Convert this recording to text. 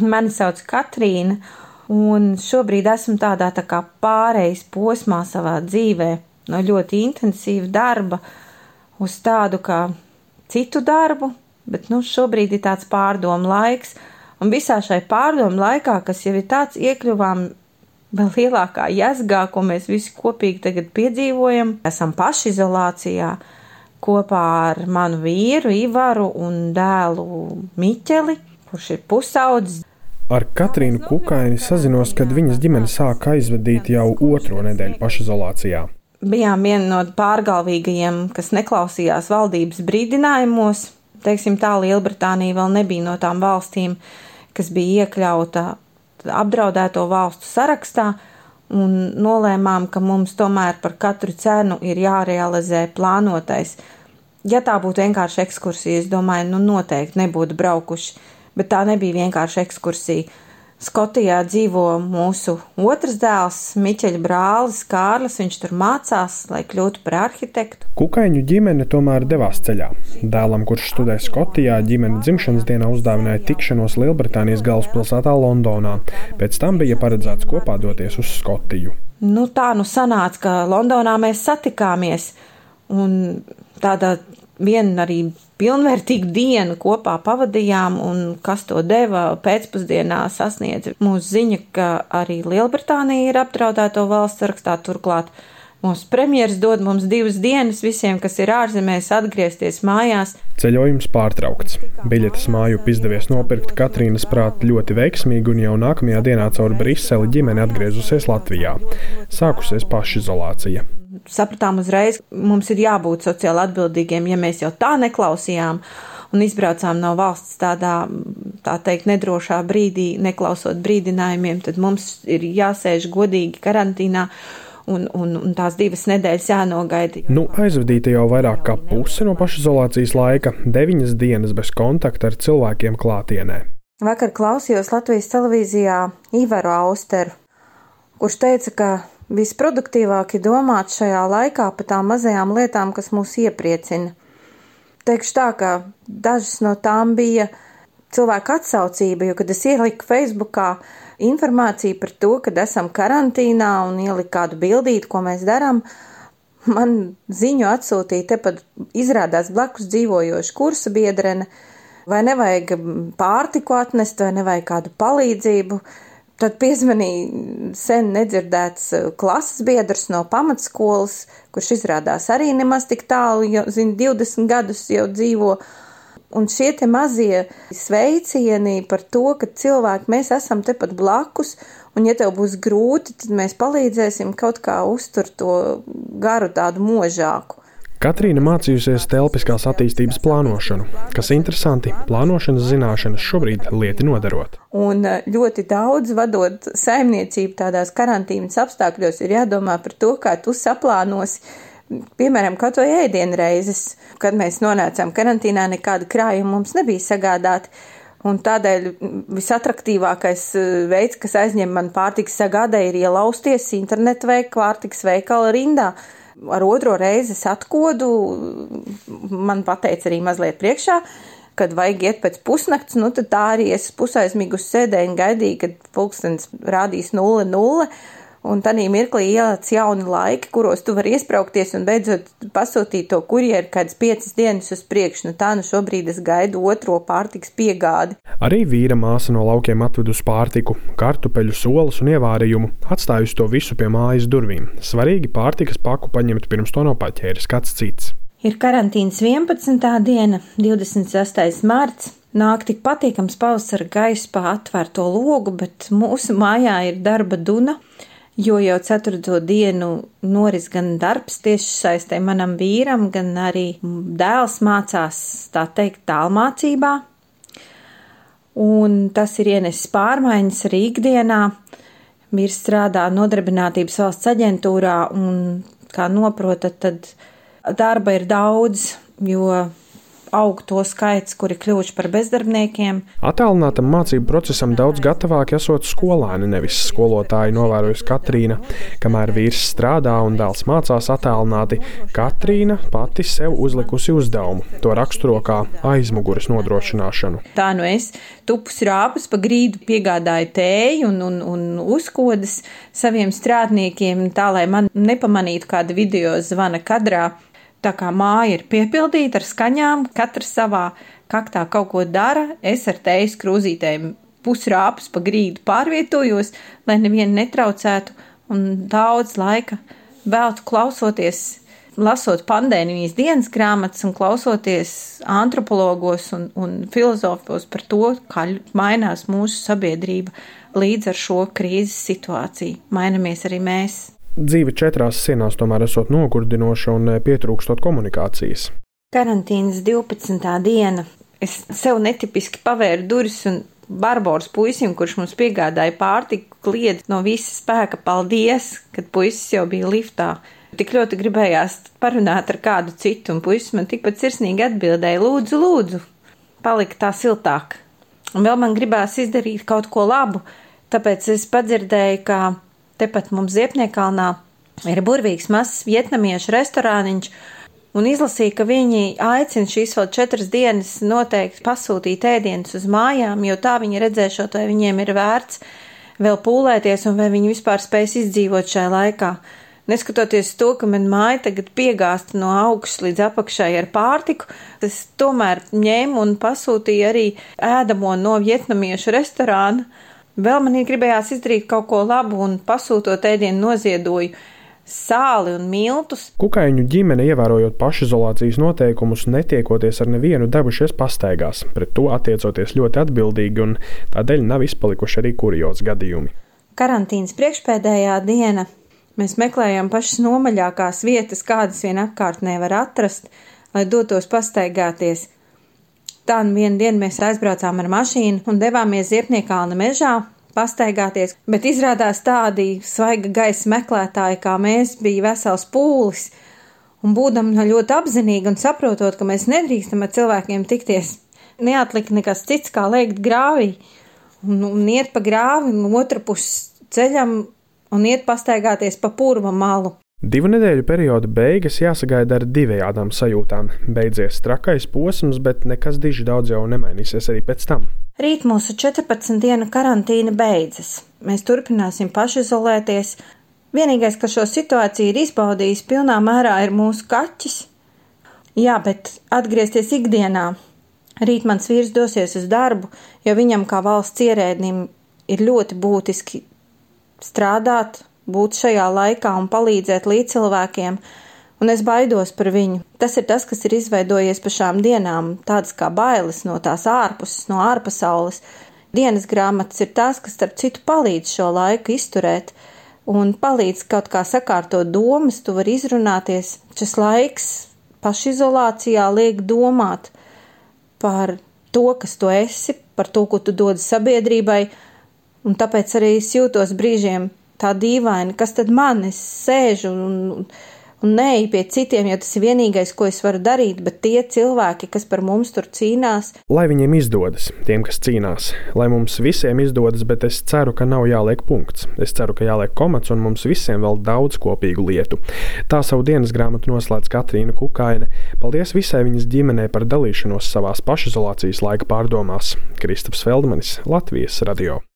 Mani sauc Katrīna, un šobrīd esmu tādā tā kā pārejas posmā savā dzīvē, no ļoti intensīva darba uz tādu kā citu darbu, bet nu šobrīd ir tāds pārdomu laiks, un visā šai pārdomu laikā, kas jau ir tāds, iekļuvām vēl lielākā jēzgā, ko mēs visi kopīgi tagad piedzīvojam, esam pašizolācijā kopā ar manu vīru Ivaru un dēlu Miķeli, kurš ir pusaudzis. Ar Katrīnu Kukaini sazinos, kad viņas ģimene sāk aizvadīt jau otro nedēļu pašizolācijā. Bijām viena no pārgalvīgajiem, kas neklausījās valdības brīdinājumos. Teiksim, tā Lielbritānija vēl nebija no tām valstīm, kas bija iekļauta apdraudēto valstu sarakstā, un nolēmām, ka mums tomēr par katru cenu ir jārealizē plānotais. Ja tā būtu vienkārši ekskursija, es domāju, nu noteikti nebūtu braukuši, bet tā nebija vienkārši ekskursija. Skotijā dzīvo mūsu otrs dēls, Miķeļa brālis Kārlis. Viņš tur mācās, lai kļūtu par arhitektu. Kukaiņu ģimene tomēr devās ceļā. Dēlam, kurš studē Skotijā, ģimene dzimšanas dienā uzdāvināja tikšanos Lielbritānijas galvaspilsētā Londonā. Pēc tam bija paredzēts kopā doties uz Skotiju. Nu, tā nu sanāca, ka Londonā mēs satikāmies. Un tādā vienu arī pilnvērtīgu dienu kopā pavadījām, un kas to deva pēcpusdienā sasniedza mūsu ziņa, ka arī Lielbritānija ir apdraudēto valsts sarakstā turklāt. Mūsu premjeras dod mums divas dienas visiem, kas ir ārzemēs, atgriezties mājās. Ceļojums pārtraukts. Biļetes māju izdevies nopirkt Katrīnas prāt ļoti veiksmīgi, un jau nākamajā dienā caur Briseli ģimene atgriezusies Latvijā. Sākusies pašizolācija sapratām uzreiz, mums ir jābūt sociāli atbildīgiem, ja mēs jau tā neklausījām un izbraucām no valsts tādā, tā teikt, nedrošā brīdī, neklausot brīdinājumiem, tad mums ir jāsēž godīgi karantīnā. Un, un, un tās divas nedēļas jānogaida. Nu, aizvadīta jau vairāk kā puse no pašizolācijas laika, deviņas dienas bez kontakta ar cilvēkiem klātienē. Vakar klausījos Latvijas televīzijā Ivaru Austeru, kurš teica, ka Visproduktīvāk ir domāt šajā laikā par tām mazajām lietām, kas mūs iepriecina. Teikšu tā, ka dažas no tām bija cilvēka atsaucība, jo, kad es ieliku Facebookā informāciju par to, kad esam karantīnā un ieliku kādu bildīti, ko mēs darām, man ziņu atsūtīja tepat izrādās blakus dzīvojoša kursa biedrene, vai nevajag pārtiku atnest, vai nevajag kādu palīdzību. Tad piezvanīja sen nedzirdēts eh, klases biedrs no pamatskolas, kurš izrādās arī nemaz tik tālu, jau, zin, 20 gadus jau dzīvo. Un šie te mazie sveicieni par to, ka cilvēki mēs esam tepat blakus, un ja tev būs grūti, tad mēs palīdzēsim kaut kā uzturt to garu tādu možāku. Katrīna mācījusies telpiskās attīstības plānošanu, kas interesanti, plānošanas zināšanas šobrīd lieti nodarot. Un eh, ļoti daudz vadot saimniecību tādās karantīnas apstākļos ir jādomā par to, kā tu saplānosi. Piemēram, kaut vai ēdienreizes, kad mēs nonācām karantīnā, nekāda krājuma mums nebija sagādāta. Un tādēļ visatraktīvākais eh, veids, kas aizņem man pārtikas sagādē, ir ielausties internetu vai pārtikas veikala rindā ar otro reizi es atkodu, man pateica arī mazliet priekšā, kad vajag iet pēc pusnakts, nu tad tā arī es pusaizmigus sēdēju un gaidīju, kad pulkstens rādīs nulle nulle. Un tad mirklī ielāc jauni laiki, kuros tu vari iesprāgties un beidzot pasūtīt to kurjeru kādas piecas dienas uz priekšu. Nu tā nu šobrīd es gaidu otro pārtiks piegādi. Arī vīra māsa no laukiem atvedus pārtiku, kartupeļu solas un ievārījumu, atstājusi to visu pie mājas durvīm. Svarīgi pārtikas paku paņemt pirms to nopaķēris kāds cits. Ir karantīnas 11. diena, 26. marts. Nāk tik patīkams pavasara gaiss pa atvērto logu, bet mūsu mājā ir darba duna jo jau ceturto dienu noris gan darbs tieši saistē manam vīram, gan arī dēls mācās, tā teikt, tālmācībā. Un tas ir ienesis pārmaiņas arī ikdienā. Vīrs strādā nodarbinātības valsts aģentūrā un, kā noprotat, tad darba ir daudz, jo aug to skaits, kuri kļuvuši par bezdarbniekiem. Attālinātam mācību procesam daudz gatavāki esot skolēni, nevis skolotāji, novērojas Katrīna. Kamēr vīrs strādā un dēls mācās attālināti, Katrīna pati sev uzlikusi uzdevumu. To raksturo kā aizmugures nodrošināšanu. Tā nu es tupus rāpus pa grīdu piegādāju tēju un, un, un uzkodas saviem strādniekiem, tā lai man nepamanītu kāda video zvana kadrā. Tā kā māja ir piepildīta ar skaņām, katrs savā kaktā kaut ko dara, es ar teijas krūzītēm pusrāpus pa grīdu pārvietojos, lai nevienu netraucētu, un daudz laika veltu klausoties, lasot pandēmijas dienas grāmatas un klausoties antropologos un, un filozofos par to, kā mainās mūsu sabiedrība līdz ar šo krīzes situāciju. Mainamies arī mēs. Dzīve četrās sienās tomēr esot nogurdinoša un pietrūkstot komunikācijas. Karantīnas 12. diena. Es sev netipiski pavēru durvis un Barbaras puisim, kurš mums piegādāja pārtiku, kliedz no visa spēka paldies, kad puisis jau bija liftā. Tik ļoti gribējās parunāt ar kādu citu, un puisis man tikpat sirsnīgi atbildēja: Lūdzu, lūdzu, palika tā siltāk. Un vēl man gribās izdarīt kaut ko labu, tāpēc es padzirdēju, ka tepat mums Ziepniekalnā ir burvīgs mazs vietnamiešu restorāniņš, un izlasīju, ka viņi aicina šīs vēl četras dienas noteikti pasūtīt ēdienus uz mājām, jo tā viņi redzēšot, vai viņiem ir vērts vēl pūlēties un vai viņi vispār spēs izdzīvot šajā laikā. Neskatoties to, ka man māja tagad piegāsta no augšas līdz apakšai ar pārtiku, es tomēr ņēmu un pasūtīju arī ēdamo no vietnamiešu restorāna. Vēl man gribējās izdarīt kaut ko labu un pasūtot ēdienu noziedoju sāli un miltus. Kukaiņu ģimene, ievērojot pašizolācijas noteikumus, netiekoties ar nevienu, devušies pastaigās, pret to attiecoties ļoti atbildīgi, un tādēļ nav izpalikuši arī kurjos gadījumi. Karantīnas priekšpēdējā diena mēs meklējām pašas nomaļākās vietas, kādas vien apkārtnē var atrast, lai dotos pastaigāties. Tā nu vienu dienu mēs aizbraucām ar mašīnu un devāmies Ziepniekāna mežā, pastaigāties, bet izrādās tādi svaiga gaisa meklētāji kā mēs bija vesels pūlis, un būdam ļoti apzinīgi un saprotot, ka mēs nedrīkstam ar cilvēkiem tikties, neatlika nekas cits kā lēkt grāvī un, un iet pa grāvi un otru pusi ceļam un iet pastaigāties pa purva malu. Divu nedēļu perioda beigas jāsagaida ar divējādām sajūtām. Beidzies trakais posms, bet nekas diži daudz jau nemainīsies arī pēc tam. Rīt mūsu 14 dienu karantīna beidzas. Mēs turpināsim pašizolēties. Vienīgais, kas šo situāciju ir izbaudījis pilnā mērā, ir mūsu kaķis. Jā, bet atgriezties ikdienā. Rīt mans vīrs dosies uz darbu, jo viņam kā valsts ierēdnim ir ļoti būtiski strādāt, būt šajā laikā un palīdzēt līdzcilvēkiem, un es baidos par viņu. Tas ir tas, kas ir izveidojies pa šām dienām, tādas kā bailes no tās ārpuses, no ārpasaules. Dienas grāmatas ir tās, kas, starp citu, palīdz šo laiku izturēt un palīdz kaut kā sakārtot domas, tu vari izrunāties. Šis laiks pašizolācijā liek domāt par to, kas tu esi, par to, ko tu dod sabiedrībai, un tāpēc arī es jūtos brīžiem tā dīvaini, kas tad man es sēžu un, un neeju pie citiem, jo tas ir vienīgais, ko es varu darīt, bet tie cilvēki, kas par mums tur cīnās. Lai viņiem izdodas, tiem, kas cīnās, lai mums visiem izdodas, bet es ceru, ka nav jāliek punkts. Es ceru, ka jāliek komats un mums visiem vēl daudz kopīgu lietu. Tā savu dienas grāmatu noslēdz Katrīna Kukaine. Paldies visai viņas ģimenei par dalīšanos savās pašizolācijas laika pārdomās. Kristaps Feldmanis, Latvijas radio.